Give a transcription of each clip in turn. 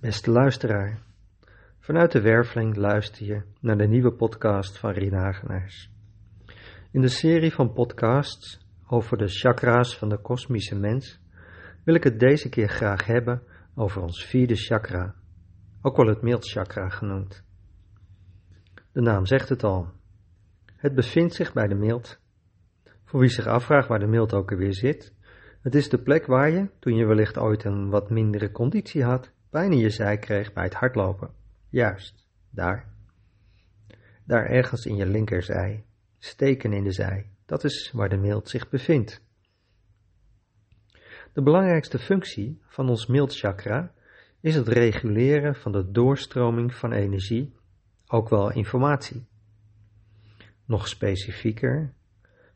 Beste luisteraar, vanuit de Werveling luister je naar de nieuwe podcast van Rien Hagenaars. In de serie van podcasts over de chakra's van de kosmische mens wil ik het deze keer graag hebben over ons vierde chakra, ook wel het mildchakra genoemd. De naam zegt het al. Het bevindt zich bij de mild. Voor wie zich afvraagt waar de mild ook alweer zit, het is de plek waar je, toen je wellicht ooit een wat mindere conditie had, pijn in je zij kreeg bij het hardlopen. Juist, daar. Daar ergens in je linkerzij, steken in de zij, dat is waar de mild zich bevindt. De belangrijkste functie van ons mildchakra is het reguleren van de doorstroming van energie, ook wel informatie. Nog specifieker,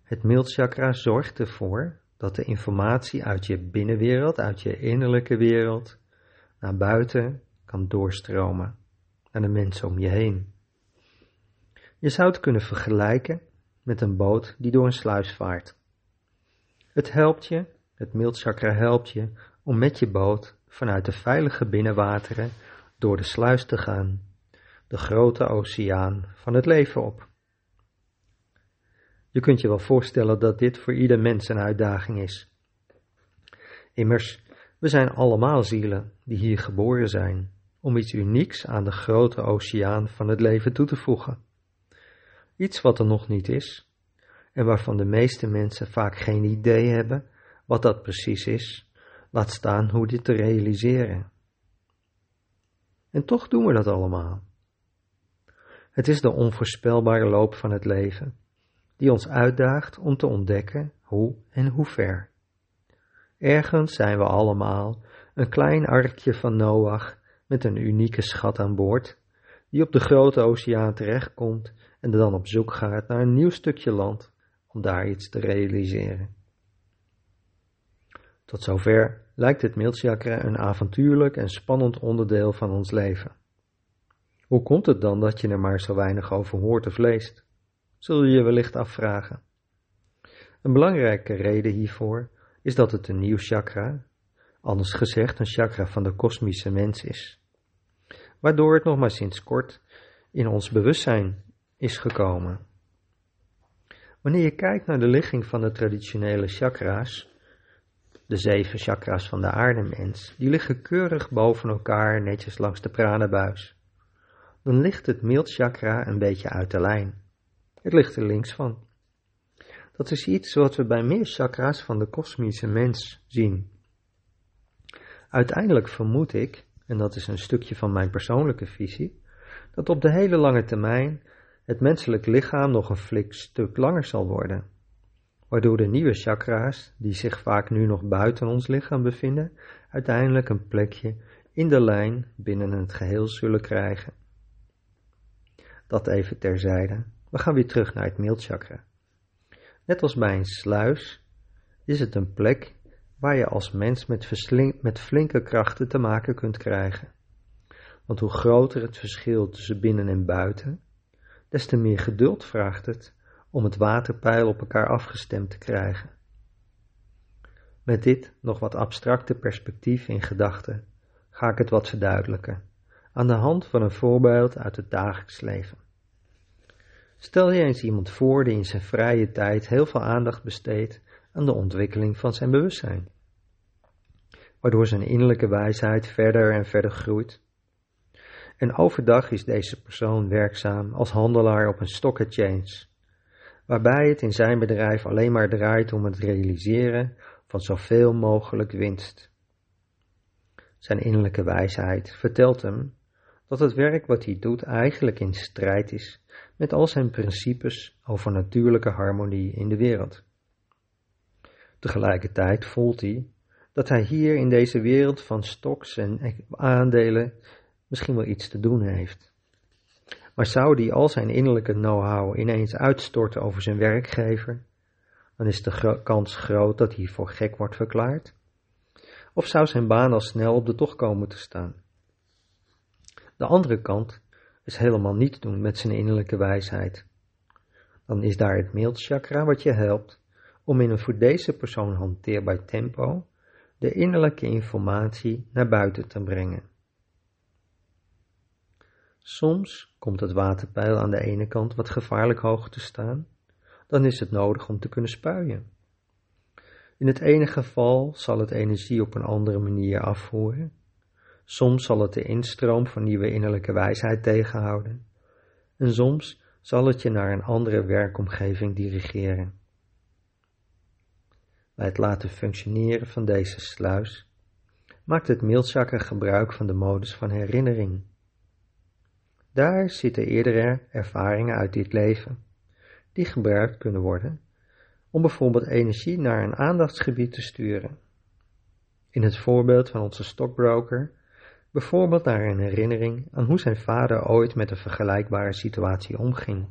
het mildchakra zorgt ervoor dat de informatie uit je binnenwereld, uit je innerlijke wereld, naar buiten kan doorstromen, naar de mensen om je heen. Je zou het kunnen vergelijken met een boot die door een sluis vaart. Het helpt je, het mildchakra helpt je om met je boot vanuit de veilige binnenwateren door de sluis te gaan, de grote oceaan van het leven op. Je kunt je wel voorstellen dat dit voor ieder mens een uitdaging is. Immers, we zijn allemaal zielen die hier geboren zijn om iets unieks aan de grote oceaan van het leven toe te voegen. Iets wat er nog niet is en waarvan de meeste mensen vaak geen idee hebben wat dat precies is, laat staan hoe dit te realiseren. En toch doen we dat allemaal. Het is de onvoorspelbare loop van het leven die ons uitdaagt om te ontdekken hoe en hoe ver. Ergens zijn we allemaal een klein arkje van Noach met een unieke schat aan boord, die op de grote oceaan terechtkomt en dan op zoek gaat naar een nieuw stukje land om daar iets te realiseren. Tot zover lijkt het Milchakra een avontuurlijk en spannend onderdeel van ons leven. Hoe komt het dan dat je er maar zo weinig over hoort of leest? Zul je je wellicht afvragen. Een belangrijke reden hiervoor is dat het een nieuw chakra, anders gezegd een chakra van de kosmische mens is, waardoor het nog maar sinds kort in ons bewustzijn is gekomen. Wanneer je kijkt naar de ligging van de traditionele chakra's, de zeven chakra's van de aardemens, die liggen keurig boven elkaar netjes langs de pranabuis. Dan ligt het mildchakra een beetje uit de lijn. Het ligt er links van. Dat is iets wat we bij meer chakra's van de kosmische mens zien. Uiteindelijk vermoed ik, en dat is een stukje van mijn persoonlijke visie, dat op de hele lange termijn het menselijk lichaam nog een flik stuk langer zal worden, waardoor de nieuwe chakra's, die zich vaak nu nog buiten ons lichaam bevinden, uiteindelijk een plekje in de lijn binnen het geheel zullen krijgen. Dat even terzijde. We gaan weer terug naar het mildchakra. Net als bij een sluis is het een plek waar je als mens met, met flinke krachten te maken kunt krijgen. Want hoe groter het verschil tussen binnen en buiten, des te meer geduld vraagt het om het waterpeil op elkaar afgestemd te krijgen. Met dit nog wat abstracte perspectief in gedachten ga ik het wat verduidelijken, aan de hand van een voorbeeld uit het dagelijks leven. Stel je eens iemand voor die in zijn vrije tijd heel veel aandacht besteedt aan de ontwikkeling van zijn bewustzijn, waardoor zijn innerlijke wijsheid verder en verder groeit. En overdag is deze persoon werkzaam als handelaar op een stock exchange, waarbij het in zijn bedrijf alleen maar draait om het realiseren van zoveel mogelijk winst. Zijn innerlijke wijsheid vertelt hem dat het werk wat hij doet eigenlijk in strijd is met al zijn principes over natuurlijke harmonie in de wereld. Tegelijkertijd voelt hij dat hij hier in deze wereld van stoks en aandelen misschien wel iets te doen heeft. Maar zou hij al zijn innerlijke know-how ineens uitstorten over zijn werkgever, dan is de kans groot dat hij voor gek wordt verklaard. Of zou zijn baan al snel op de tocht komen te staan? De andere kant is helemaal niet doen met zijn innerlijke wijsheid. Dan is daar het mildchakra wat je helpt om in een voor deze persoon hanteerbaar tempo de innerlijke informatie naar buiten te brengen. Soms komt het waterpeil aan de ene kant wat gevaarlijk hoog te staan, dan is het nodig om te kunnen spuien. In het ene geval zal het energie op een andere manier afvoeren. Soms zal het de instroom van nieuwe innerlijke wijsheid tegenhouden. En soms zal het je naar een andere werkomgeving dirigeren. Bij het laten functioneren van deze sluis maakt het mailchakra gebruik van de modus van herinnering. Daar zitten eerdere ervaringen uit dit leven, die gebruikt kunnen worden om bijvoorbeeld energie naar een aandachtsgebied te sturen. In het voorbeeld van onze stockbroker, bijvoorbeeld naar een herinnering aan hoe zijn vader ooit met een vergelijkbare situatie omging.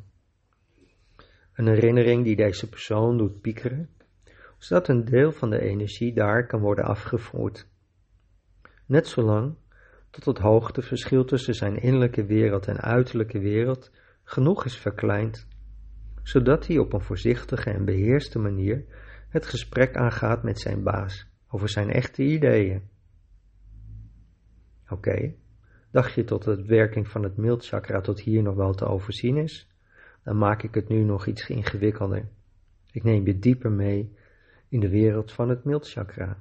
Een herinnering die deze persoon doet piekeren, zodat een deel van de energie daar kan worden afgevoerd. Net zolang tot het hoogteverschil tussen zijn innerlijke wereld en uiterlijke wereld genoeg is verkleind zodat hij op een voorzichtige en beheerste manier het gesprek aangaat met zijn baas over zijn echte ideeën. Oké, dacht je tot de werking van het mildchakra tot hier nog wel te overzien is? Dan maak ik het nu nog iets ingewikkelder. Ik neem je dieper mee in de wereld van het mildchakra.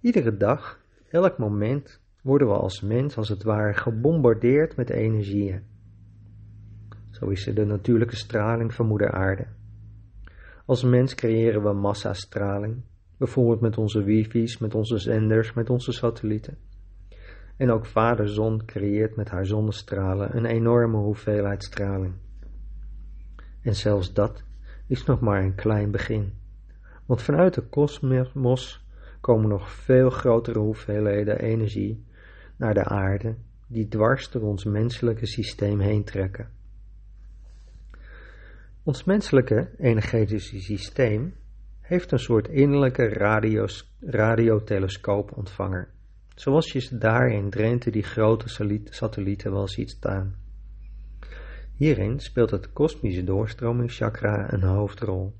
Iedere dag, elk moment, worden we als mens als het ware gebombardeerd met energieën. Zo is er de natuurlijke straling van moeder aarde. Als mens creëren we massastraling, bijvoorbeeld met onze wifi's, met onze zenders, met onze satellieten. En ook vader zon creëert met haar zonnestralen een enorme hoeveelheid straling. En zelfs dat is nog maar een klein begin. Want vanuit de kosmos komen nog veel grotere hoeveelheden energie naar de aarde die dwars door ons menselijke systeem heen trekken. Ons menselijke energetische systeem heeft een soort innerlijke radios, radiotelescoopontvanger, zoals je daar in Drenthe die grote satellieten wel ziet staan. Hierin speelt het kosmische doorstromingschakra een hoofdrol.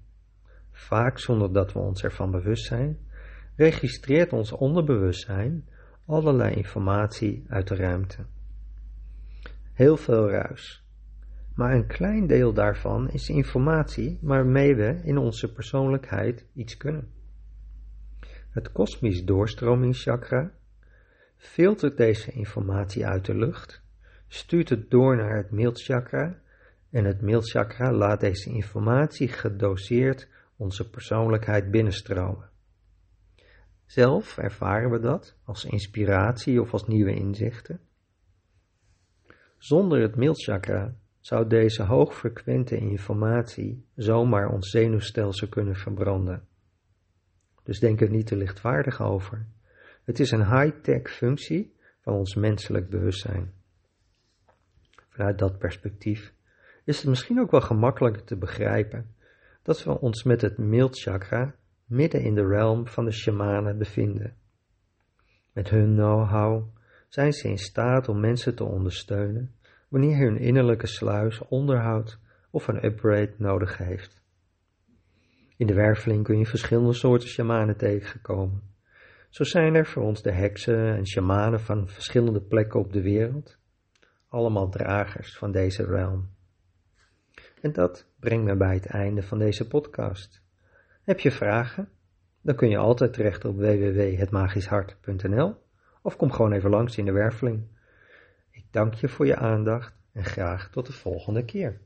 Vaak zonder dat we ons ervan bewust zijn, registreert ons onderbewustzijn allerlei informatie uit de ruimte. Heel veel ruis, maar een klein deel daarvan is informatie waarmee we in onze persoonlijkheid iets kunnen. Het kosmisch doorstromingschakra filtert deze informatie uit de lucht, stuurt het door naar het mildchakra en het mildchakra laat deze informatie gedoseerd onze persoonlijkheid binnenstromen. Zelf ervaren we dat als inspiratie of als nieuwe inzichten. Zonder het mildchakra zou deze hoogfrequente informatie zomaar ons zenuwstelsel kunnen verbranden. Dus denk er niet te lichtvaardig over. Het is een high-tech functie van ons menselijk bewustzijn. Vanuit dat perspectief is het misschien ook wel gemakkelijker te begrijpen dat we ons met het mildchakra midden in de realm van de shamanen bevinden. Met hun know-how zijn ze in staat om mensen te ondersteunen wanneer hun innerlijke sluis onderhoud of een upgrade nodig heeft. In de werveling kun je verschillende soorten shamanen tegenkomen. Zo zijn er voor ons de heksen en shamanen van verschillende plekken op de wereld, allemaal dragers van deze realm. En dat brengt me bij het einde van deze podcast. Heb je vragen? Dan kun je altijd terecht op www.hetmagischhart.nl of kom gewoon even langs in de werveling. Dank je voor je aandacht en graag tot de volgende keer.